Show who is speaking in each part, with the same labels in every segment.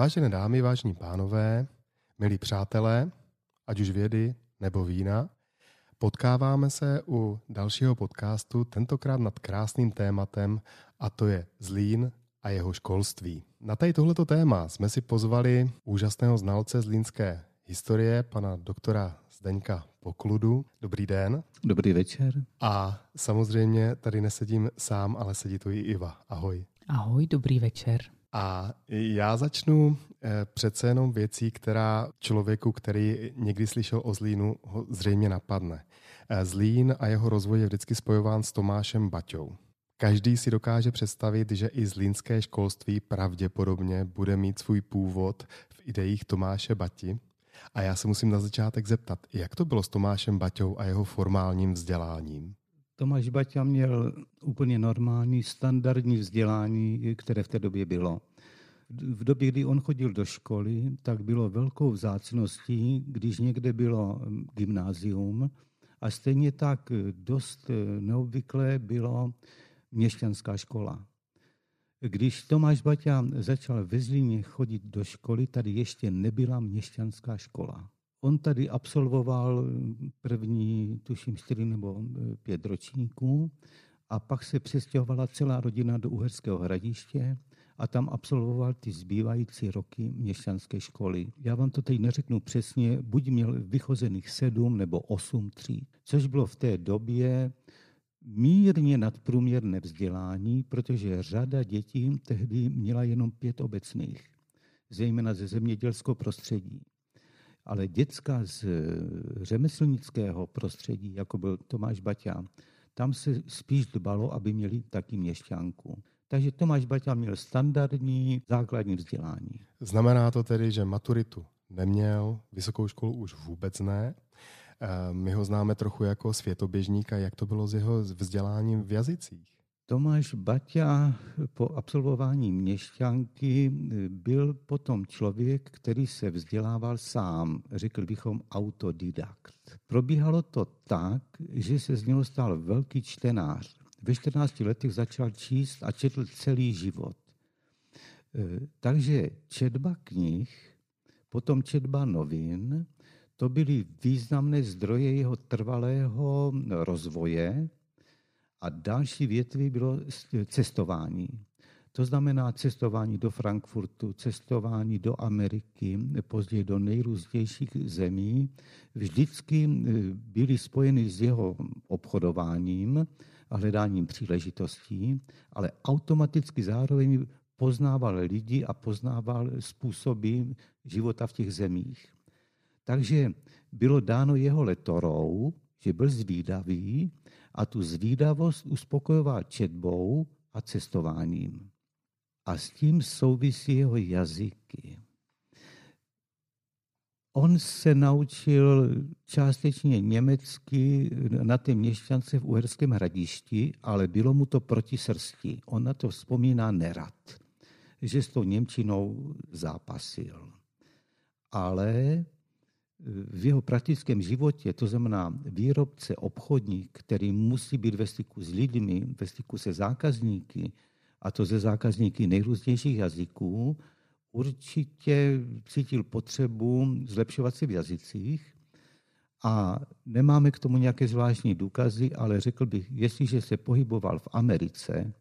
Speaker 1: Vážené dámy, vážení pánové, milí přátelé, ať už vědy nebo vína, potkáváme se u dalšího podcastu, tentokrát nad krásným tématem, a to je Zlín a jeho školství. Na tady tohleto téma jsme si pozvali úžasného znalce zlínské historie, pana doktora Zdeňka Pokludu. Dobrý den.
Speaker 2: Dobrý večer.
Speaker 1: A samozřejmě tady nesedím sám, ale sedí tu i Iva. Ahoj.
Speaker 3: Ahoj, dobrý večer.
Speaker 1: A já začnu eh, přece jenom věcí, která člověku, který někdy slyšel o Zlínu, ho zřejmě napadne. Eh, Zlín a jeho rozvoj je vždycky spojován s Tomášem Baťou. Každý si dokáže představit, že i zlínské školství pravděpodobně bude mít svůj původ v ideích Tomáše Bati. A já se musím na začátek zeptat, jak to bylo s Tomášem Baťou a jeho formálním vzděláním?
Speaker 2: Tomáš Baťa měl úplně normální, standardní vzdělání, které v té době bylo. V době, kdy on chodil do školy, tak bylo velkou vzácností, když někde bylo gymnázium a stejně tak dost neobvyklé bylo měšťanská škola. Když Tomáš Baťa začal ve Zlíně chodit do školy, tady ještě nebyla měšťanská škola. On tady absolvoval první, tuším, čtyři nebo e, pět ročníků a pak se přestěhovala celá rodina do Uherského hradiště a tam absolvoval ty zbývající roky měšťanské školy. Já vám to teď neřeknu přesně, buď měl vychozených sedm nebo osm tříd, což bylo v té době mírně nadprůměrné vzdělání, protože řada dětí tehdy měla jenom pět obecných, zejména ze zemědělského prostředí. Ale děcka z řemeslnického prostředí, jako byl Tomáš Baťa, tam se spíš dbalo, aby měli taky měšťánku. Takže Tomáš Baťa měl standardní základní vzdělání.
Speaker 1: Znamená to tedy, že maturitu neměl, vysokou školu už vůbec ne. Eh, my ho známe trochu jako světoběžníka. Jak to bylo s jeho vzděláním v jazycích?
Speaker 2: Tomáš Baťa po absolvování měšťanky byl potom člověk, který se vzdělával sám, řekl bychom autodidakt. Probíhalo to tak, že se z něho stal velký čtenář. Ve 14 letech začal číst a četl celý život. Eh, takže četba knih, potom četba novin, to byly významné zdroje jeho trvalého rozvoje a další větví bylo cestování. To znamená cestování do Frankfurtu, cestování do Ameriky, později do nejrůznějších zemí. Vždycky eh, byly spojeny s jeho obchodováním a hledáním příležitostí, ale automaticky zároveň poznával lidi a poznával způsoby života v těch zemích. Takže bylo dáno jeho letorou, že byl zvídavý a tu zvídavost uspokojoval četbou a cestováním. A s tím souvisí jeho jazyky. On se naučil částečně německy na té měšťance v Uherském hradišti, ale bylo mu to proti srsti. On na to vzpomíná nerad, že s tou Němčinou zápasil. Ale v jeho praktickém životě, to znamená výrobce, obchodník, který musí být ve styku s lidmi, ve styku se zákazníky, a to ze zákazníky nejrůznějších jazyků, určitě cítil potřebu zlepšovat se v jazycích. A nemáme k tomu nějaké zvláštní důkazy, ale řekl bych, jestliže se pohyboval v Americe,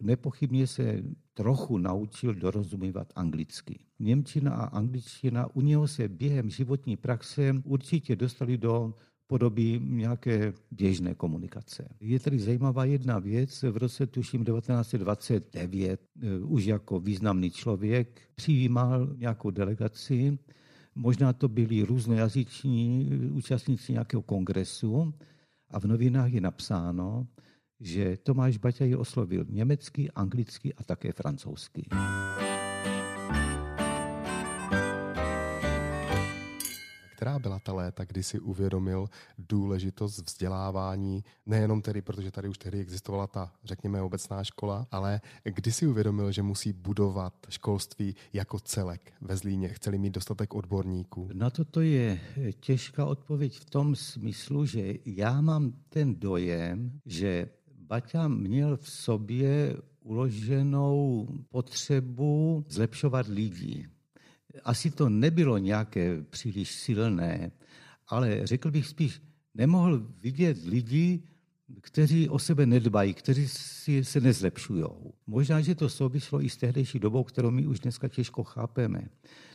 Speaker 2: nepochybně se trochu naučil dorozumívat anglicky. Němčina a angličtina u něho se během životní praxe určitě dostali do podoby nějaké běžné komunikace. Je tady zajímavá jedna věc. V roce tuším 1929 eh, už jako významný člověk přijímal nějakou delegaci. Možná to byli různojazyční účastníci nějakého kongresu a v novinách je napsáno, že Tomáš Baťa ji oslovil německy, anglicky a také francouzsky.
Speaker 1: Která byla ta léta, kdy si uvědomil důležitost vzdělávání, nejenom tedy, protože tady už tehdy existovala ta, řekněme, obecná škola, ale kdy si uvědomil, že musí budovat školství jako celek ve Zlíně, chceli mít dostatek odborníků?
Speaker 2: Na toto je těžká odpověď v tom smyslu, že já mám ten dojem, že Baťa měl v sobě uloženou potřebu zlepšovat lidi. Asi to nebylo nějaké příliš silné, ale řekl bych spíš, nemohl vidět lidi, kteří o sebe nedbají, kteří si se nezlepšují. Možná, že to souvislo i s tehdejší dobou, kterou my už dneska těžko chápeme.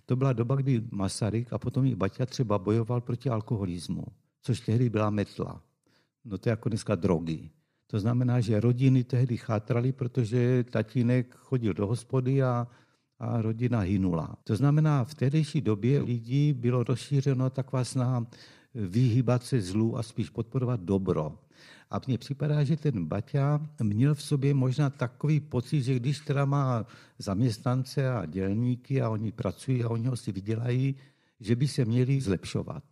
Speaker 2: To byla doba, kdy Masaryk a potom i Baťa třeba bojoval proti alkoholismu, což tehdy byla metla. No to je jako dneska drogy. To znamená, že rodiny tehdy chátraly, protože tatínek chodil do hospody a, a rodina hynula. To znamená, v tehdejší době lidí bylo rozšířeno taková snaha vyhýbat se zlu a spíš podporovat dobro. A mně připadá, že ten Baťa měl v sobě možná takový pocit, že když teda má zaměstnance a dělníky a oni pracují a oni ho si vydělají, že by se měli zlepšovat.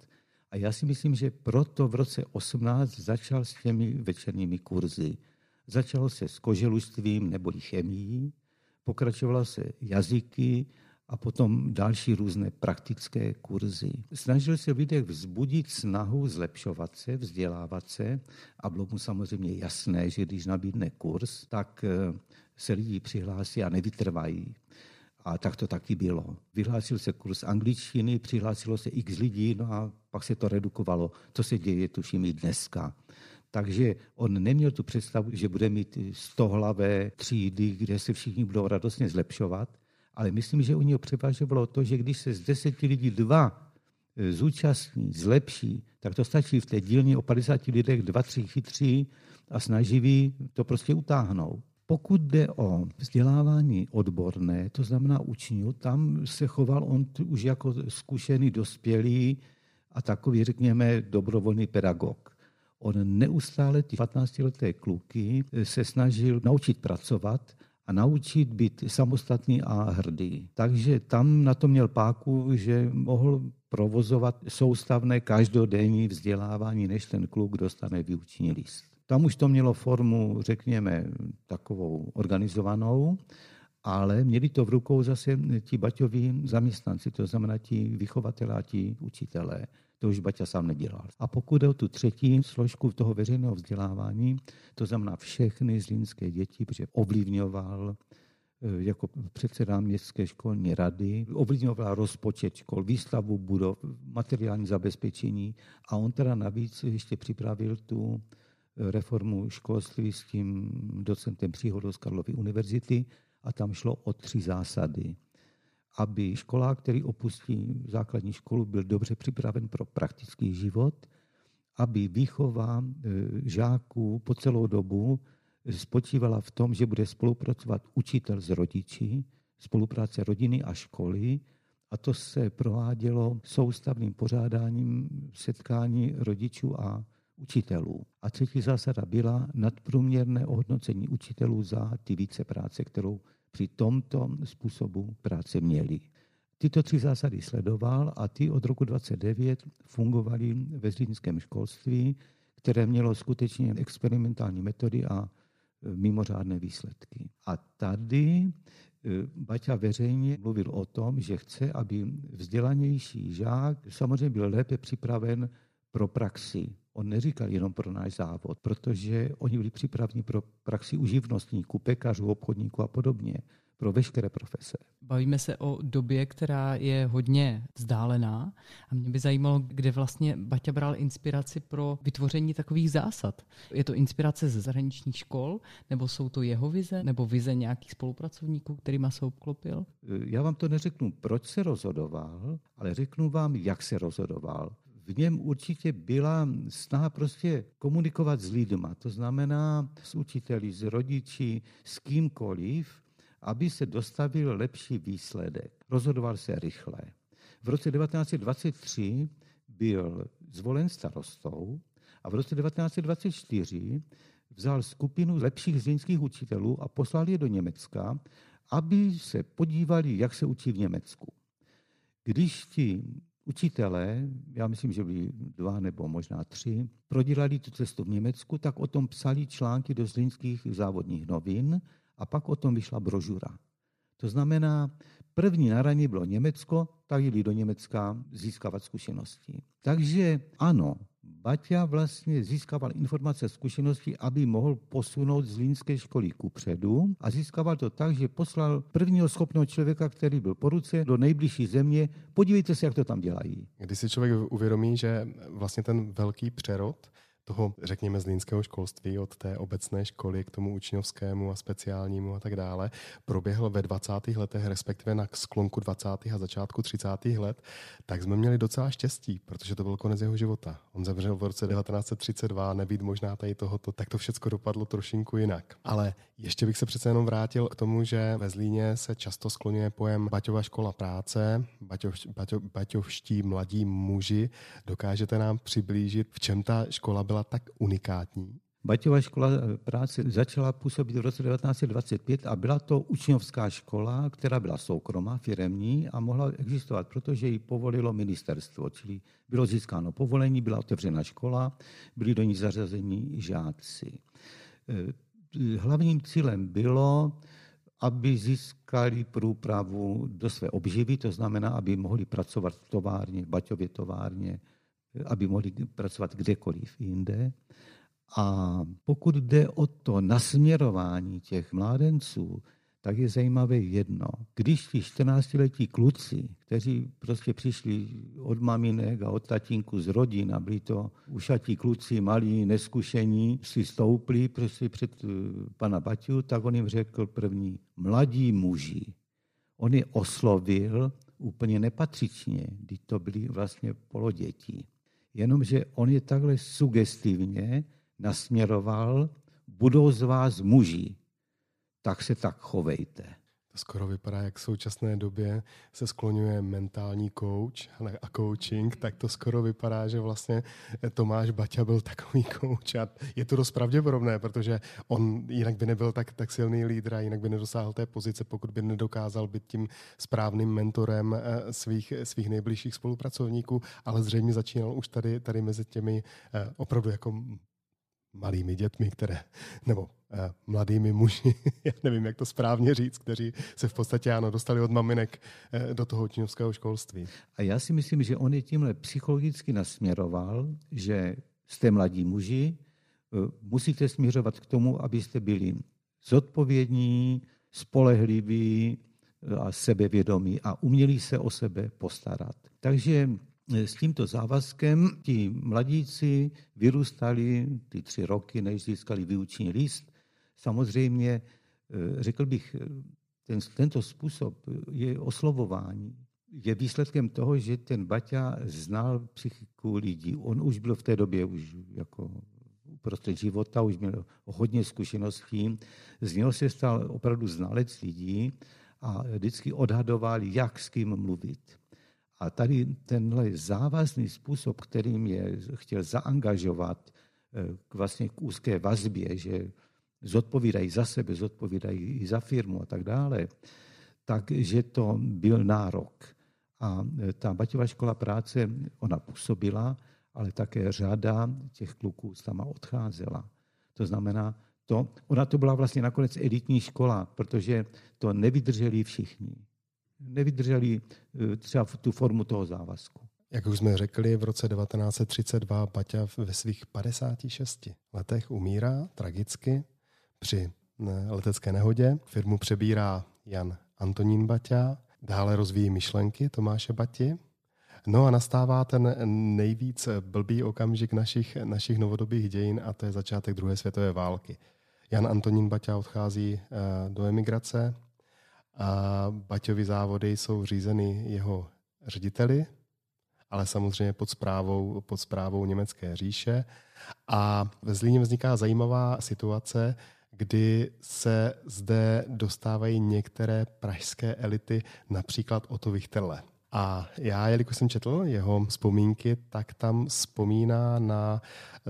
Speaker 2: A já si myslím, že proto v roce 18 začal s těmi večerními kurzy. Začalo se s koželustvím nebo chemií, pokračovalo se jazyky a potom další různé praktické kurzy. Snažil se lidech vzbudit snahu zlepšovat se, vzdělávat se a bylo mu samozřejmě jasné, že když nabídne kurz, tak eh, se lidi přihlásí a nevytrvají. A tak to taky bylo. Vyhlásil se kurz angličtiny, přihlásilo se x lidí, no a pak se to redukovalo. To se děje, tuším, i dneska. Takže on neměl tu představu, že bude mít stohlavé třídy, kde se všichni budou radostně zlepšovat, ale myslím, že u něho převažovalo to, že když se z deseti lidí dva e, zúčastní, zlepší, tak to stačí v té dílně o 50 lidech dva, tři chytří a snaživí to prostě utáhnout. Pokud jde o vzdělávání odborné, to znamená učňů, tam se choval on už jako zkušený, dospělý a takový, řekněme, dobrovolný pedagog. On neustále ty 15-leté kluky se snažil naučit pracovat a naučit být samostatný a hrdý. Takže tam na to měl páku, že mohl provozovat soustavné každodenní vzdělávání, než ten kluk dostane výuční list. Tam už to mělo formu, řekněme, takovou organizovanou, ale měli to v rukou zase ti baťoví zaměstnanci, to znamená ti vychovatelé a ti učitelé. To už Baťa sám nedělal. A pokud jde o tu třetí složku toho veřejného vzdělávání, to znamená všechny zlínské děti, protože ovlivňoval eh, jako předseda městské školní rady, ovlivňoval rozpočet škol, výstavu budov, materiální zabezpečení a on teda navíc ještě připravil tu reformu školství s tím docentem příhodou z Karlovy univerzity a tam šlo o tři zásady. Aby školák, který opustí základní školu, byl dobře připraven pro praktický život, aby výchova e, žáků po celou dobu spočívala v tom, že bude spolupracovat učitel s rodiči, spolupráce rodiny a školy, a to se provádělo soustavným pořádáním setkání rodičů a učitelů. A třetí zásada byla nadprůměrné ohodnocení učitelů za ty více práce, kterou při tomto způsobu práce měli. Tyto tři zásady sledoval a ty od roku 29 fungovaly ve zlínském školství, které mělo skutečně experimentální metody a e, mimořádné výsledky. A tady e, Baťa veřejně mluvil o tom, že chce, aby vzdělanější žák samozřejmě byl lépe připraven pro praxi. On neříkal jenom pro náš závod, protože oni byli připraveni pro praxi u živnostníků, pekařů, obchodníků a podobně, pro veškeré profese.
Speaker 3: Bavíme se o době, která je hodně vzdálená a mě by zajímalo, kde vlastně Baťa bral inspiraci pro vytvoření takových zásad. Je to inspirace ze zahraničních škol, nebo jsou to jeho vize, nebo vize nějakých spolupracovníků, kterýma se obklopil?
Speaker 2: Já vám to neřeknu, proč se rozhodoval, ale řeknu vám, jak se rozhodoval v něm určitě byla snaha prostě komunikovat s lidma, to znamená s učiteli, s rodiči, s kýmkoliv, aby se dostavil lepší výsledek. Rozhodoval se rychle. V roce 1923 byl zvolen starostou a v roce 1924 vzal skupinu lepších zlínských učitelů a poslal je do Německa, aby se podívali, jak se učí v Německu. Když ti Učitelé, já myslím, že byli dva nebo možná tři, prodělali tu cestu v Německu, tak o tom psali články do zlínských závodních novin a pak o tom vyšla brožura. To znamená, první na raně bylo Německo, tak jeli do Německa získávat zkušenosti. Takže ano, Baťa vlastně získával informace zkušenosti, aby mohl posunout z Línské školy ku předu a získával to tak, že poslal prvního schopného člověka, který byl po ruce, do nejbližší země. Podívejte se, jak to tam dělají.
Speaker 1: Když si člověk uvědomí, že vlastně ten velký přerod toho, řekněme, zlínského školství od té obecné školy k tomu učňovskému a speciálnímu a tak dále, proběhl ve 20. letech, respektive na sklonku 20. a začátku 30. let, tak jsme měli docela štěstí, protože to byl konec jeho života. On zemřel v roce 1932, nebýt možná tady tohoto, tak to všechno dopadlo trošinku jinak. Ale ještě bych se přece jenom vrátil k tomu, že ve Zlíně se často skloňuje pojem Baťova škola práce, Baťov, Baťov, Baťovští mladí muži. Dokážete nám přiblížit, v čem ta škola byla byla tak unikátní?
Speaker 2: Baťová škola eh, práce začala působit v roce 1925 a byla to učňovská škola, která byla soukromá, firemní a mohla existovat, protože ji povolilo ministerstvo, čili bylo získáno povolení, byla otevřena škola, byli do ní zařazení žáci. Eh, hlavním cílem bylo, aby získali průpravu do své obživy, to znamená, aby mohli pracovat v továrně, v Baťově továrně, aby mohli pracovat kdekoliv jinde. A pokud jde o to nasměrování těch mládenců, tak je zajímavé jedno. Když ti 14-letí kluci, kteří prostě přišli od maminek a od tatínku z rodin a byli to ušatí kluci, malí, neskušení, si stoupli prostě před eh, pana Baťu, tak on jim řekl první, mladí muži. On je oslovil úplně nepatřičně, když to byli vlastně poloděti jenomže on je takhle sugestivně nasměroval, budou z vás muži, tak se tak chovejte.
Speaker 1: To skoro vypadá, jak v současné době se skloňuje mentální coach a coaching, tak to skoro vypadá, že vlastně Tomáš Baťa byl takový coach a je to dost pravděpodobné, protože on jinak by nebyl tak, tak silný lídr a jinak by nedosáhl té pozice, pokud by nedokázal být tím správným mentorem eh, svých, svých nejbližších spolupracovníků, ale zřejmě začínal už tady, tady mezi těmi eh, opravdu jako malými dětmi, které, nebo eh, mladými muži, já nevím, jak to správně říct, kteří se v podstatě ano, dostali od maminek eh, do toho učňovského školství.
Speaker 2: A já si myslím, že on je tímhle psychologicky nasměroval, že jste mladí muži, eh, musíte směřovat k tomu, abyste byli zodpovědní, spolehliví a sebevědomí a uměli se o sebe postarat. Takže s tímto závazkem ti mladíci vyrůstali ty tři roky, než získali výuční list. Samozřejmě, eh, řekl bych, ten, tento způsob je oslovování. Je výsledkem toho, že ten Baťa znal psychiku lidí. On už byl v té době už jako uprostřed života, už měl hodně zkušeností. Z něho se stal opravdu znalec lidí a vždycky odhadoval, jak s kým mluvit. A tady tenhle závazný způsob, kterým je chtěl zaangažovat eh, k vlastně k úzké vazbě, že zodpovídají za sebe, zodpovídají i za firmu a tak dále, takže to byl nárok. A eh, ta Baťová škola práce, ona působila, ale také řada těch kluků tam odcházela. To znamená, to, ona to byla vlastně nakonec elitní škola, protože to nevydrželi všichni nevydrželi eh, třeba tu formu toho závazku.
Speaker 1: Jak už jsme řekli, v roce 1932 Baťa ve svých 56 letech umírá tragicky při letecké nehodě. Firmu přebírá Jan Antonín Baťa, dále rozvíjí myšlenky Tomáše Bati. No a nastává ten nejvíc blbý okamžik našich, našich novodobých dějin a to je začátek druhé světové války. Jan Antonín Baťa odchází eh, do emigrace, a Baťovy závody jsou řízeny jeho řediteli, ale samozřejmě pod zprávou, pod zprávou Německé říše. A ve Zlíně vzniká zajímavá situace, kdy se zde dostávají některé pražské elity, například Otto Wichterle. A já, jelikož jsem četl jeho vzpomínky, tak tam vzpomíná na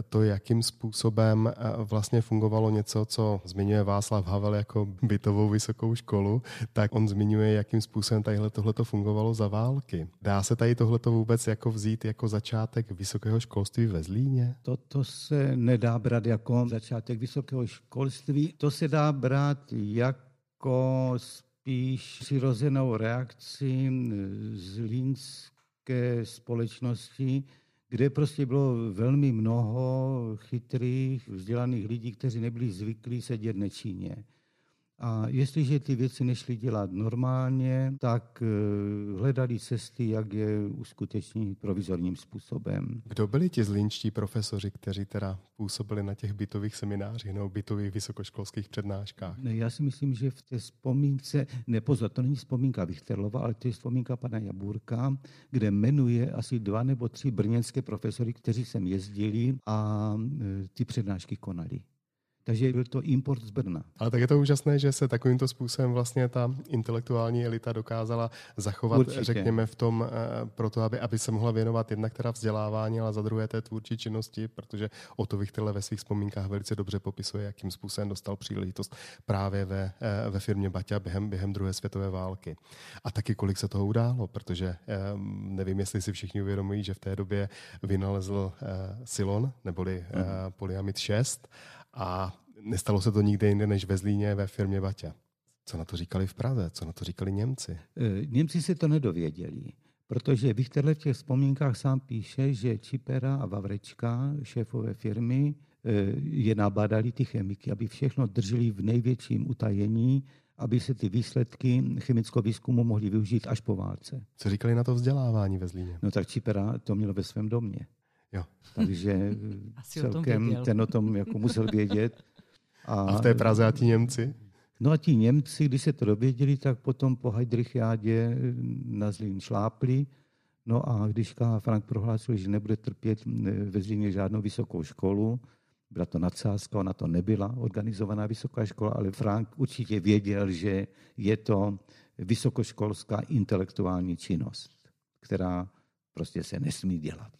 Speaker 1: to, jakým způsobem eh, vlastně fungovalo něco, co zmiňuje Václav Havel jako bytovou vysokou školu, tak on zmiňuje, jakým způsobem tadyhle tohleto fungovalo za války. Dá se tady tohleto vůbec jako vzít jako začátek vysokého školství ve Zlíně?
Speaker 2: Toto se nedá brát jako začátek vysokého školství. To se dá brát jako spíš přirozenou reakci z línské společnosti, kde prostě bylo velmi mnoho chytrých, vzdělaných lidí, kteří nebyli zvyklí sedět nečinně. A jestliže ty věci nešly dělat normálně, tak eh, hledali cesty, jak je uskutečnit provizorním způsobem.
Speaker 1: Kdo byli ti zlínčtí profesoři, kteří teda působili na těch bytových seminářích nebo bytových vysokoškolských přednáškách?
Speaker 2: Já si myslím, že v té vzpomínce, ne pozor, to není vzpomínka Vichterlova, ale to je vzpomínka pana Jaburka, kde jmenuje asi dva nebo tři brněnské profesory, kteří sem jezdili a eh, ty přednášky konali. Takže byl to import z Brna.
Speaker 1: Ale tak je to úžasné, že se takovýmto způsobem vlastně ta intelektuální elita dokázala zachovat, Určitě. řekněme, v tom, eh, proto, aby, aby se mohla věnovat jednak teda vzdělávání, ale za druhé té tvůrčí činnosti, protože o to Vichtele ve svých vzpomínkách velice dobře popisuje, jakým způsobem dostal příležitost právě ve, eh, ve firmě Baťa během, během druhé světové války. A taky kolik se toho událo, protože eh, nevím, jestli si všichni uvědomují, že v té době vynalezl Silon, neboli mm. polyamid 6 a nestalo se to nikde jinde než ve Zlíně ve firmě Baťa. Co na to říkali v Praze? Co na to říkali Němci?
Speaker 2: E, Němci se to nedověděli, protože Vichterle v těch vzpomínkách sám píše, že Čipera a Vavrečka, šéfové firmy, e, je nabádali ty chemiky, aby všechno drželi v největším utajení, aby se ty výsledky chemického výzkumu mohly využít až po válce.
Speaker 1: Co říkali na to vzdělávání ve Zlíně?
Speaker 2: No tak Čipera to měl ve svém domě.
Speaker 1: Jo.
Speaker 2: Takže Asi celkem o ten o tom jako musel vědět.
Speaker 1: A, a v té Praze a ti Němci?
Speaker 2: No a ti Němci, když se to dověděli, tak potom po Heidrichiádě na Zlín šlápli. No a když K. Frank prohlásil, že nebude trpět ve Zlíně žádnou vysokou školu, byla to nadsázka, ona to nebyla organizovaná vysoká škola, ale Frank určitě věděl, že je to vysokoškolská intelektuální činnost, která prostě se nesmí dělat.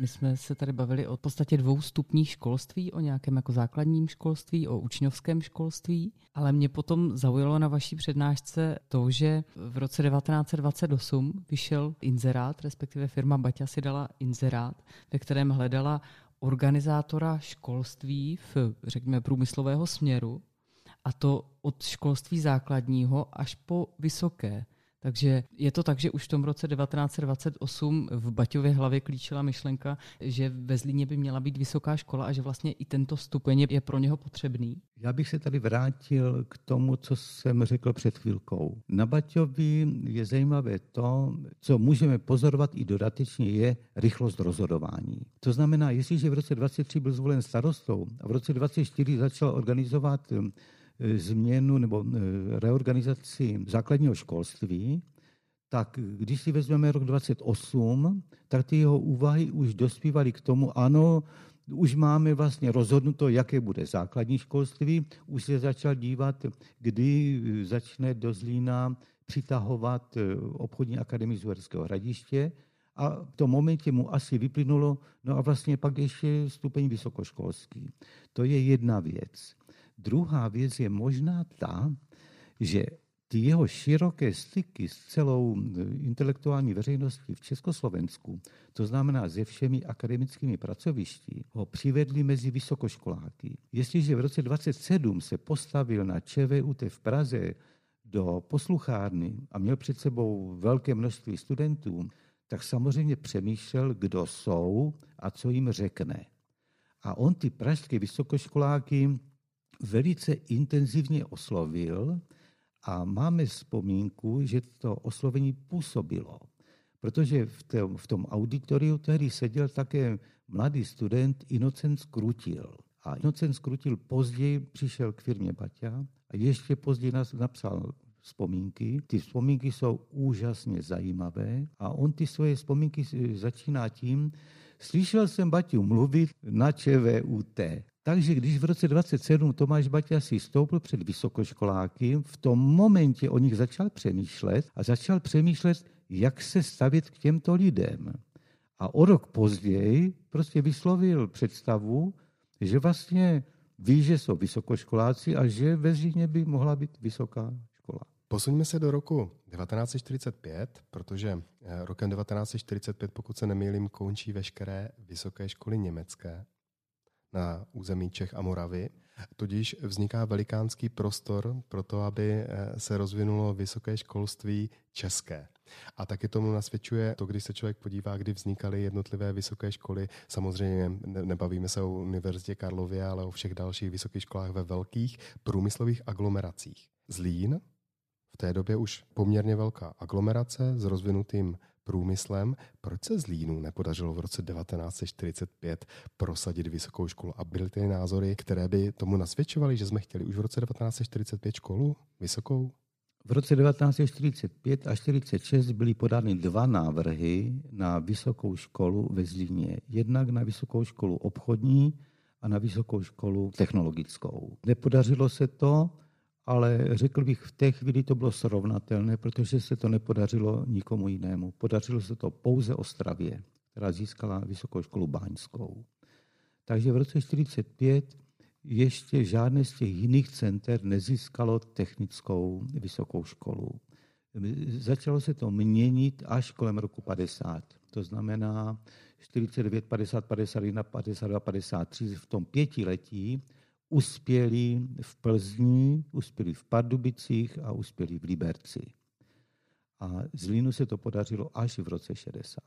Speaker 3: My jsme se tady bavili o podstatě dvou stupních školství, o nějakém jako základním školství, o učňovském školství, ale mě potom zaujalo na vaší přednášce to, že v roce 1928 vyšel inzerát, respektive firma Baťa si dala inzerát, ve kterém hledala organizátora školství v, řekněme, průmyslového směru, a to od školství základního až po vysoké. Takže je to tak, že už v tom roce 1928 v Baťově hlavě klíčila myšlenka, že ve Zlíně by měla být vysoká škola a že vlastně i tento stupeň je pro něho potřebný.
Speaker 2: Já bych se tady vrátil k tomu, co jsem řekl před chvilkou. Na Baťovi je zajímavé to, co můžeme pozorovat i dodatečně, je rychlost rozhodování. To znamená, jestliže v roce 23 byl zvolen starostou a v roce 24 začal organizovat změnu nebo eh, reorganizaci základního školství, tak když si vezmeme rok 28, tak ty jeho úvahy už dospívaly k tomu, ano, už máme vlastně rozhodnuto, jaké bude základní školství, už se začal dívat, kdy eh, začne do Zlína přitahovat obchodní akademii z Uherského hradiště a v tom momentě mu asi vyplynulo, no a vlastně pak ještě stupeň vysokoškolský. To je jedna věc. Druhá věc je možná ta, že ty jeho široké styky s celou eh, intelektuální veřejností v Československu, to znamená se všemi akademickými pracovišti, ho přivedli mezi vysokoškoláky. Jestliže v roce 27 se postavil na ČVUT v Praze do posluchárny a měl před sebou velké množství studentů, tak samozřejmě přemýšlel, kdo jsou a co jim řekne. A on ty pražské vysokoškoláky velice intenzivně oslovil a máme vzpomínku, že to oslovení působilo. Protože v tom, v tom auditoriu tehdy seděl také mladý student Inocent Skrutil. A Inocent Skrutil později přišel k firmě Baťa a ještě později nás napsal vzpomínky. Ty vzpomínky jsou úžasně zajímavé a on ty svoje vzpomínky začíná tím, slyšel jsem Baťu mluvit na ČVUT. Takže když v roce 27 Tomáš Baťa si stoupil před vysokoškoláky, v tom momentě o nich začal přemýšlet a začal přemýšlet, jak se stavit k těmto lidem. A o rok později prostě vyslovil představu, že vlastně ví, že jsou vysokoškoláci a že ve Římě by mohla být vysoká.
Speaker 1: Posuňme se do roku 1945, protože eh, rokem 1945, pokud se nemýlím, končí veškeré vysoké školy německé na území Čech a Moravy. Tudíž vzniká velikánský prostor pro to, aby eh, se rozvinulo vysoké školství české. A taky tomu nasvědčuje to, když se člověk podívá, kdy vznikaly jednotlivé vysoké školy. Samozřejmě nebavíme se o Univerzitě Karlově, ale o všech dalších vysokých školách ve velkých průmyslových aglomeracích. Zlín té době už poměrně velká aglomerace s rozvinutým průmyslem. Proč se Zlínu nepodařilo v roce 1945 prosadit vysokou školu? A byly ty názory, které by tomu nasvědčovaly, že jsme chtěli už v roce 1945 školu vysokou?
Speaker 2: V roce 1945 a 1946 byly podány dva návrhy na vysokou školu ve Zlíně. Jednak na vysokou školu obchodní a na vysokou školu technologickou. Nepodařilo se to, ale řekl bych, v té chvíli to bylo srovnatelné, protože se to nepodařilo nikomu jinému. Podařilo se to pouze Ostravě, která získala vysokou školu báňskou. Takže v roce 1945 ještě žádné z těch jiných center nezískalo technickou vysokou školu. Začalo se to měnit až kolem roku 50. To znamená 49, 50, 51, 52, 53. V tom pětiletí uspěli v Plzni, uspěli v Pardubicích a uspěli v Liberci. A Zlínu se to podařilo až v roce 60.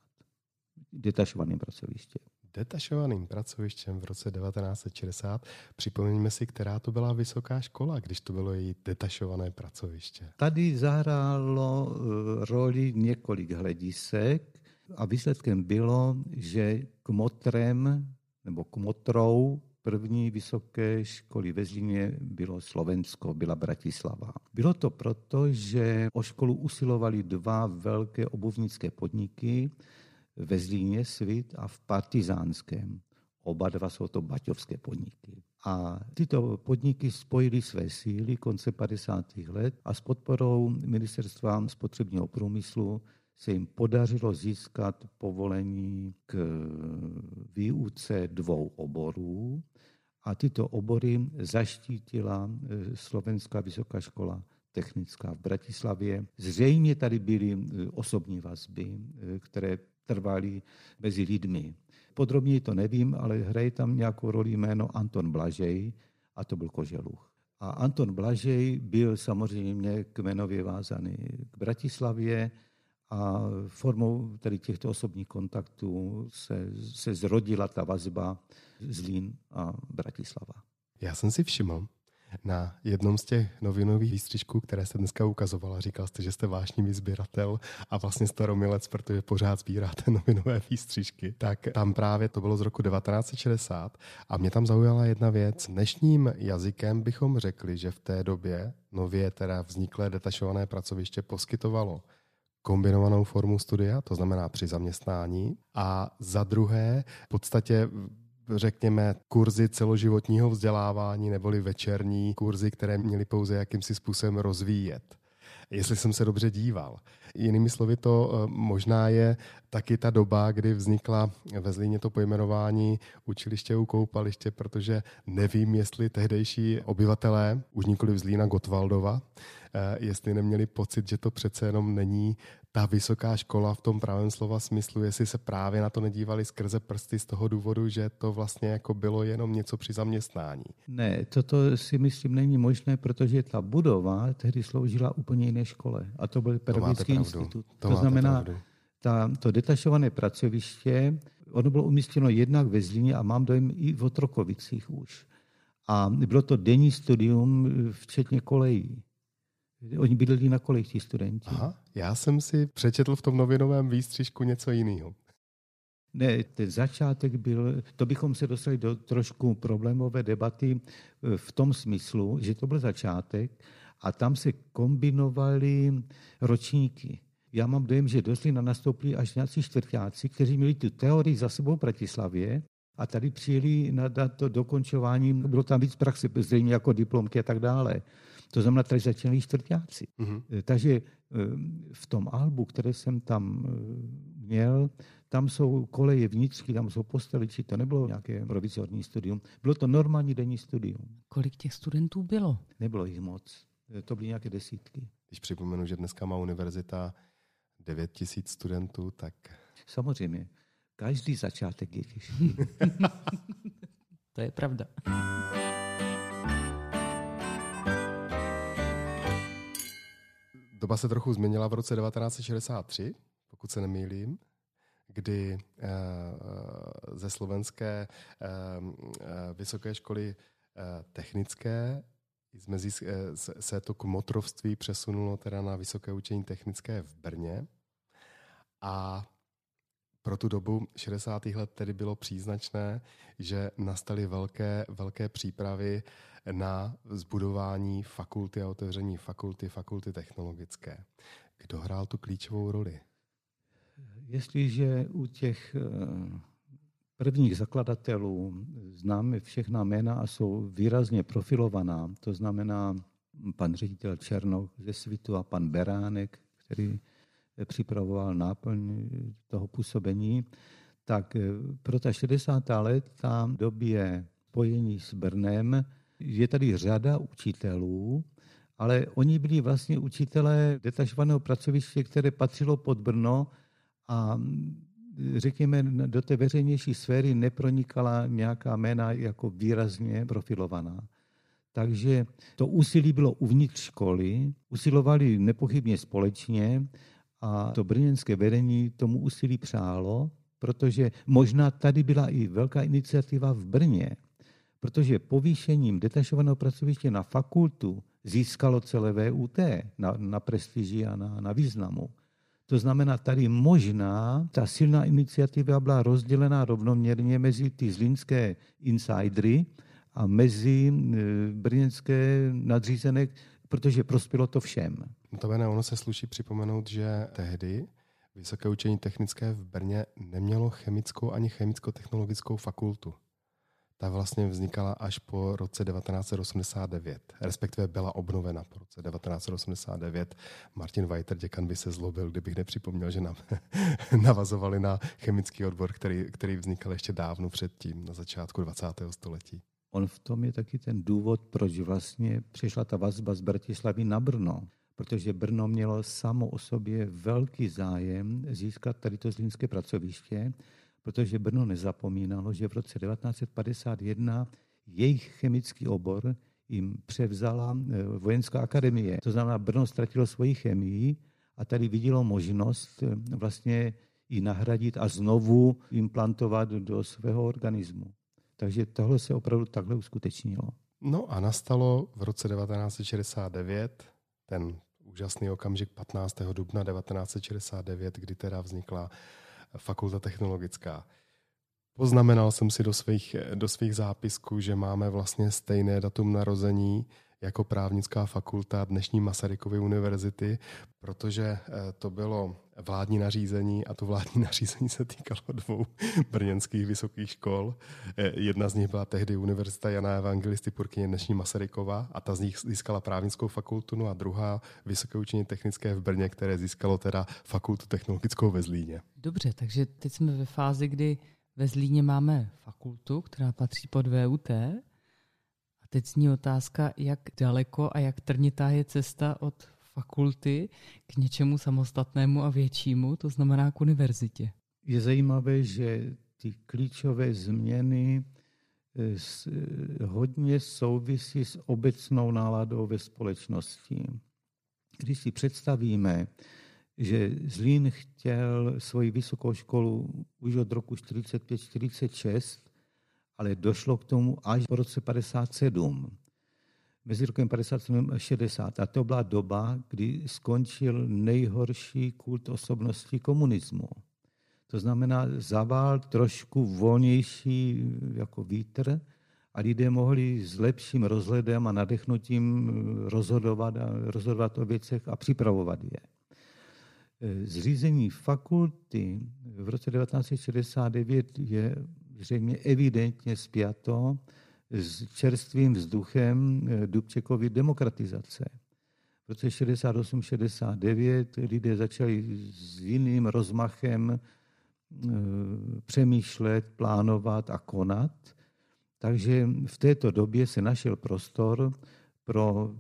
Speaker 2: Detašovaným pracovištěm.
Speaker 1: Detašovaným pracovištěm v roce 1960. Připomeňme si, která to byla vysoká škola, když to bylo její detašované pracoviště.
Speaker 2: Tady zahrálo eh, roli několik hledisek a výsledkem bylo, že kmotrem nebo kmotrou první vysoké školy ve Zlíně bylo Slovensko, byla Bratislava. Bylo to proto, že o školu usilovali dva velké obuvnické podniky ve Zlíně Svit a v Partizánském. Oba dva jsou to baťovské podniky. A tyto podniky spojily své síly konce 50. let a s podporou ministerstva spotřebního průmyslu se jim podařilo získat povolení k výuce dvou oborů a tyto obory zaštítila e, Slovenská vysoká škola technická v Bratislavě. Zřejmě tady byly e, osobní vazby, e, které trvaly mezi lidmi. Podrobně to nevím, ale hraje tam nějakou roli jméno Anton Blažej a to byl Koželuch. A Anton Blažej byl samozřejmě kmenově vázaný k Bratislavě, a formou tady těchto osobních kontaktů se, se zrodila ta vazba Zlín a Bratislava.
Speaker 1: Já jsem si všiml na jednom z těch novinových výstřižků, které jste dneska ukazovala, říkal jste, že jste vášnivý sběratel a vlastně staromilec, protože pořád sbíráte novinové výstřižky. Tak tam právě to bylo z roku 1960 a mě tam zaujala jedna věc. Dnešním jazykem bychom řekli, že v té době nově teda vzniklé detašované pracoviště poskytovalo kombinovanou formu studia, to znamená při zaměstnání, a za druhé v podstatě řekněme, kurzy celoživotního vzdělávání neboli večerní kurzy, které měly pouze jakýmsi způsobem rozvíjet. Jestli jsem se dobře díval. Jinými slovy to eh, možná je taky ta doba, kdy vznikla ve Zlíně to pojmenování učiliště u koupaliště, protože nevím, jestli tehdejší obyvatelé, už nikoli Zlína Gotwaldova, Eh, jestli neměli pocit, že to přece jenom není ta vysoká škola v tom pravém slova smyslu, jestli se právě na to nedívali skrze prsty z toho důvodu, že to vlastně jako bylo jenom něco při zaměstnání.
Speaker 2: Ne, toto si myslím není možné, protože ta budova tehdy sloužila úplně jiné škole a to byl pedagogický institut.
Speaker 1: To, to znamená,
Speaker 2: ta, to detašované pracoviště, ono bylo umístěno jednak ve Zlíně a mám dojem i v Otrokovicích už. A bylo to denní studium, včetně kolejí. Oni bydleli na kolik ti studenti?
Speaker 1: Aha, já jsem si přečetl v tom novinovém výstřižku něco jiného.
Speaker 2: Ne, ten začátek byl, to bychom se dostali do trošku problémové debaty eh, v tom smyslu, že to byl začátek a tam se kombinovaly ročníky. Já mám dojem, že do Zlína nastoupili až nějací čtvrtáci, kteří měli tu teorii za sebou v Bratislavě a tady přijeli na to dokončování, bylo tam víc praxe, zřejmě jako diplomky a tak dále. To znamená, tady začínali čtvrtáci. Mm-hmm. Takže eh, v tom albu, které jsem tam eh, měl, tam jsou koleje vnitřky, tam jsou posteliči, to nebylo nějaké provizorní studium, bylo to normální denní studium.
Speaker 3: Kolik těch studentů bylo?
Speaker 2: Nebylo jich moc, Eh, to byly nějaké desítky.
Speaker 1: Když připomenu, že dneska má univerzita 9 tisíc studentů, tak...
Speaker 2: Samozřejmě. Každý začátek je těžší.
Speaker 3: to je pravda.
Speaker 1: Doba se trochu změnila v roce 1963, pokud se nemýlím kdy eh, eh, ze slovenské vysoké školy technické mezi, se to kmotrovství přesunulo teda na Vysoké učení technické v Brně a pro tu dobu 60. let tedy bylo příznačné, že nastaly velké, velké přípravy na zbudování fakulty a otevření fakulty, fakulty technologické. Kdo hrál tu klíčovou roli?
Speaker 2: Jestliže u těch eh, prvních zakladatelů známe všechna jména a jsou výrazně profilovaná, to znamená pan ředitel Černoch ze Svitu a pan Beránek, který připravoval náplň toho působení, tak eh, pro ta 60. let tam době spojení s Brnem je tady řada učitelů, ale oni byli vlastně učitelé detašovaného pracoviště, které patřilo pod Brno a řekněme, do té veřejnější sféry nepronikala nějaká jména jako výrazně profilovaná. Takže to úsilí bylo uvnitř školy, usilovali nepochybně společně a to brněnské vedení tomu úsilí přálo, protože možná tady byla i velká iniciativa v Brně, protože povýšením detašovaného pracoviště na fakultu získalo celé VUT na, na prestiži a na, na významu. To znamená, tady možná ta silná iniciativa byla rozdělená rovnoměrně mezi ty zlínské insidery a mezi e, brněnské nadřízené, protože prospělo to všem.
Speaker 1: Notabene ono se sluší připomenout, že tehdy Vysoké učení technické v Brně nemělo chemickou ani chemicko-technologickou fakultu. Ta vlastně vznikala až po roce 1989, respektive byla obnovena po roce 1989. Martin Weiter, děkan, by se zlobil, kdybych nepřipomněl, že nám navazovali na chemický odbor, který, který vznikal ještě dávno předtím, na začátku 20. století.
Speaker 2: On v tom je taky ten důvod, proč vlastně přišla ta vazba z Bratislavy na Brno protože Brno mělo samo o sobě velký zájem získat tady to zlínské pracoviště, protože Brno nezapomínalo, že v roce 1951 jejich chemický obor jim převzala eh, vojenská akademie. To znamená, Brno ztratilo svoji chemii a tady vidělo možnost eh, vlastně ji nahradit a znovu implantovat do svého organismu. Takže tohle se opravdu takhle uskutečnilo.
Speaker 1: No a nastalo v roce 1969 ten úžasný okamžik 15. dubna 1969, kdy teda vznikla fakulta technologická. Poznamenal jsem si do svých, do svých zápisků, že máme vlastně stejné datum narození jako právnická fakulta dnešní Masarykovy univerzity, protože eh, to bylo vládní nařízení a to vládní nařízení se týkalo dvou brněnských vysokých škol. Eh, jedna z nich byla tehdy Univerzita Jana Evangelisty Purkyně, dnešní Masarykova a ta z nich získala právnickou fakultu, no a druhá Vysoké učení technické v Brně, které získalo teda fakultu technologickou ve Zlíně.
Speaker 3: Dobře, takže teď jsme ve fázi, kdy ve Zlíně máme fakultu, která patří pod VUT, Teď zní otázka, jak daleko a jak trnitá je cesta od fakulty k něčemu samostatnému a většímu, to znamená k univerzitě.
Speaker 2: Je zajímavé, že ty klíčové změny eh, eh, hodně souvisí s obecnou náladou ve společnosti. Když si představíme, že Zlín chtěl svoji vysokou školu už od roku 45-46, ale došlo k tomu až po roce 57. Mezi rokem 57 a 60. A to byla doba, kdy skončil nejhorší kult osobnosti komunismu. To znamená, zavál trošku volnější jako vítr a lidé mohli s lepším rozhledem a nadechnutím rozhodovat, a rozhodovat o věcech a připravovat je. Zřízení fakulty v roce 1969 je zřejmě evidentně spjato s čerstvým vzduchem eh, Dubčekovy demokratizace. V roce 68-69 lidé začali s jiným rozmachem eh, přemýšlet, plánovat a konat. Takže v této době se našel prostor pro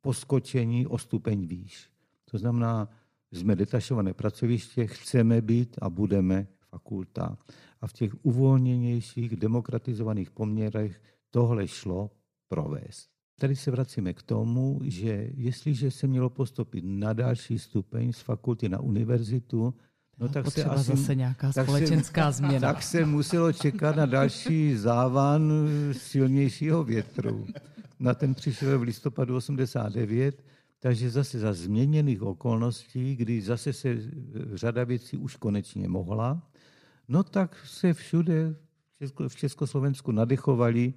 Speaker 2: poskočení o stupeň výš. To znamená, jsme detašované pracoviště, chceme být a budeme fakulta a v těch uvolněnějších, demokratizovaných poměrech tohle šlo provést. Tady se vracíme k tomu, že jestliže se mělo postupit na další stupeň z fakulty na univerzitu,
Speaker 3: No tak se asi, zase nějaká tak společenská
Speaker 2: se,
Speaker 3: změna.
Speaker 2: Tak se muselo čekat na další závan silnějšího větru. Na ten přišel v listopadu 89, takže zase za změněných okolností, kdy zase se řada věcí už konečně mohla, no tak se všude v Československu nadechovali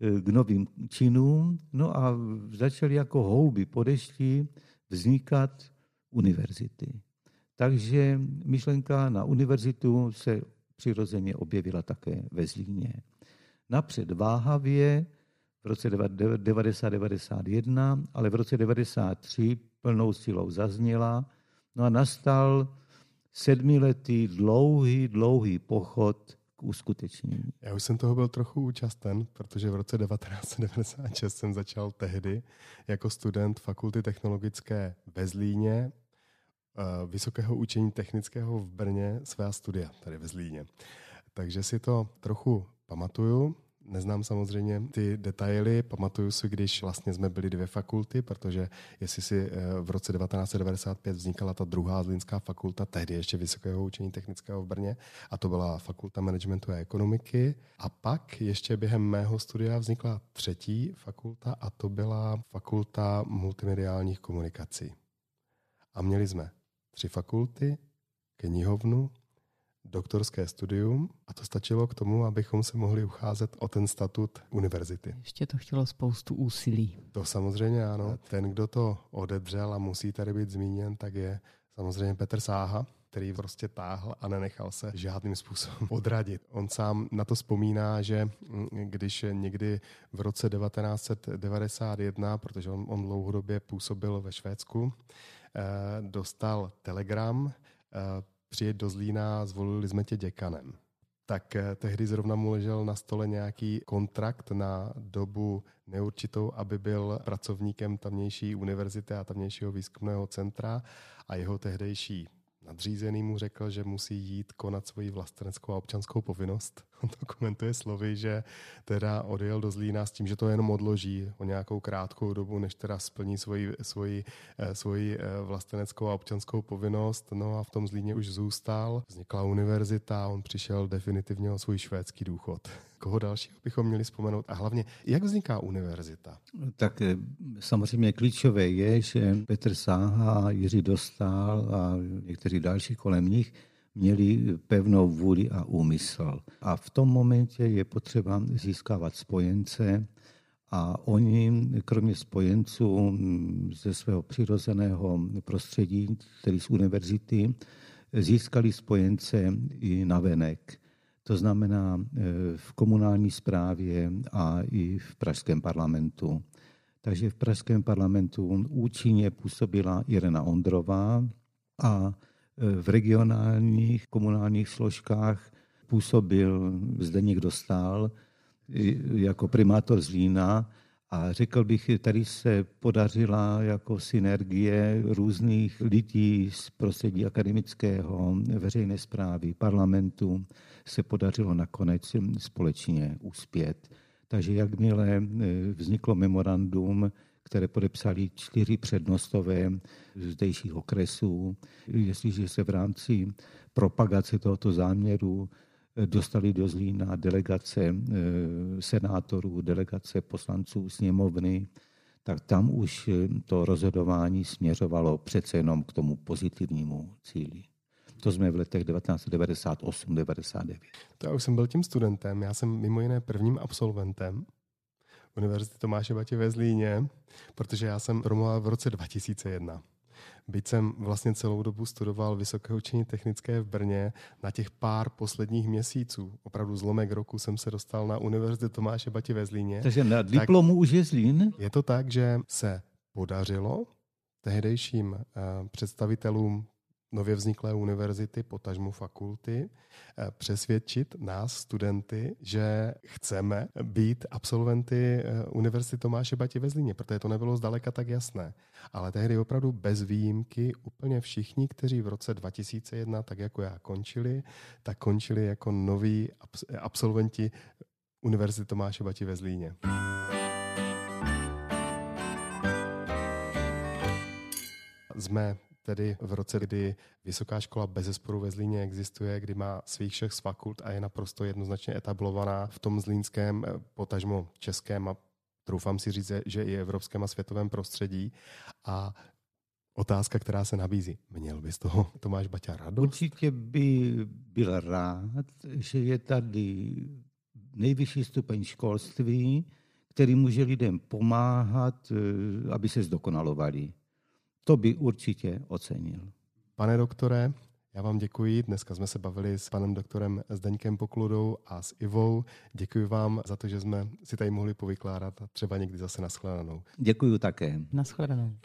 Speaker 2: eh, k novým činům, no a začaly jako houby po dešti vznikat univerzity. Takže myšlenka na univerzitu se přirozeně objevila také ve Zlíně. Napřed váhavě v roce 90-91, ale v roce 93 plnou silou zazněla. No a nastal sedmiletý dlouhý, dlouhý pochod k uskutečnění.
Speaker 1: Já už jsem toho byl trochu účasten, protože v roce 1996 jsem začal tehdy jako student Fakulty technologické ve Zlíně Eh, Vysokého učení technického v Brně svá studia, tady ve Zlíně. Takže si to trochu pamatuju. Neznám samozřejmě ty detaily, pamatuju si, když vlastně jsme byli dvě fakulty, protože jestli si eh, v roce 1995 vznikala ta druhá zlínská fakulta, tehdy ještě Vysokého učení technického v Brně, a to byla fakulta managementu a ekonomiky. A pak ještě během mého studia vznikla třetí fakulta a to byla fakulta multimediálních komunikací. A měli jsme tři fakulty, knihovnu, doktorské studium a to stačilo k tomu, abychom se mohli ucházet o ten statut univerzity.
Speaker 3: Ještě to chtělo spoustu úsilí.
Speaker 1: To samozřejmě ano. Ten, kdo to odedřel a musí tady být zmíněn, tak je samozřejmě Petr Sáha, který prostě táhl a nenechal se žádným způsobem odradit. On sám na to vzpomíná, že když někdy v roce 1991, protože on, on dlouhodobě působil ve Švédsku, Eh, dostal telegram, eh, přijet do Zlína, zvolili jsme tě děkanem. Tak eh, tehdy zrovna mu ležel na stole nějaký kontrakt na dobu neurčitou, aby byl pracovníkem tamnější univerzity a tamnějšího výzkumného centra a jeho tehdejší nadřízený mu řekl, že musí jít konat svoji vlasteneckou a občanskou povinnost. On to komentuje slovy, že teda odjel do Zlína s tím, že to jenom odloží o nějakou krátkou dobu, než teda splní svoji, svoji, eh, svoji eh, vlasteneckou a občanskou povinnost. No a v tom Zlíně už zůstal. Vznikla univerzita on přišel definitivně o svůj švédský důchod. Koho dalšího bychom měli vzpomenout? A hlavně, jak vzniká univerzita?
Speaker 2: Tak eh, samozřejmě klíčové je, že Petr Sáha, Jiří Dostal a někteří další kolem nich měli pevnou vůli a úmysl. A v tom momentě je potřeba získávat spojence a oni, kromě spojenců ze svého přirozeného prostředí, tedy z univerzity, získali spojence i na venek. To znamená e, v komunální správě a i v pražském parlamentu. Takže v pražském parlamentu účinně působila Irena Ondrová a v regionálních komunálních složkách působil zde někdo stál jako primátor Zlína a řekl bych, tady se podařila jako synergie různých lidí z prostředí akademického, veřejné zprávy, parlamentu, se podařilo nakonec společně uspět. Takže jakmile vzniklo memorandum, které podepsali čtyři přednostové zdejších okresů. Jestliže se v rámci propagace tohoto záměru eh, dostali do Zlína delegace eh, senátorů, delegace poslanců sněmovny, tak tam už eh, to rozhodování směřovalo přece jenom k tomu pozitivnímu cíli. To jsme v letech 1998-99.
Speaker 1: To já už jsem byl tím studentem. Já jsem mimo jiné prvním absolventem Univerzity Tomáše Batě ve Zlíně, protože já jsem promoval v roce 2001. Byť jsem vlastně celou dobu studoval vysoké učení technické v Brně, na těch pár posledních měsíců, opravdu zlomek roku, jsem se dostal na Univerzitu Tomáše Batě ve Zlíně.
Speaker 2: Takže na diplomu už je Zlín?
Speaker 1: Je to tak, že se podařilo tehdejším uh, představitelům nově vzniklé univerzity, potažmu fakulty, eh, přesvědčit nás, studenty, že chceme být absolventy eh, Univerzity Tomáše Bati ve Zlíně, protože to nebylo zdaleka tak jasné. Ale tehdy opravdu bez výjimky úplně všichni, kteří v roce 2001, tak jako já, končili, tak končili jako noví absolventi Univerzity Tomáše Bati ve Zlíně. Jsme tedy v roce, kdy Vysoká škola bez zesporu ve Zlíně existuje, kdy má svých šest fakult a je naprosto jednoznačně etablovaná v tom zlínském, eh, potažmo českém a troufám si říct, že i evropském a světovém prostředí. A otázka, která se nabízí. Měl bys toho Tomáš Baťa radost?
Speaker 2: Určitě by byl rád, že je tady nejvyšší stupeň školství, který může lidem pomáhat, eh, aby se zdokonalovali. To by určitě ocenil.
Speaker 1: Pane doktore, já vám děkuji. Dneska jsme se bavili s panem doktorem Zdeňkem Pokludou a s Ivou. Děkuji vám za to, že jsme si tady mohli povykládat a třeba někdy zase naschledanou.
Speaker 2: Děkuji také.
Speaker 3: Naschledanou.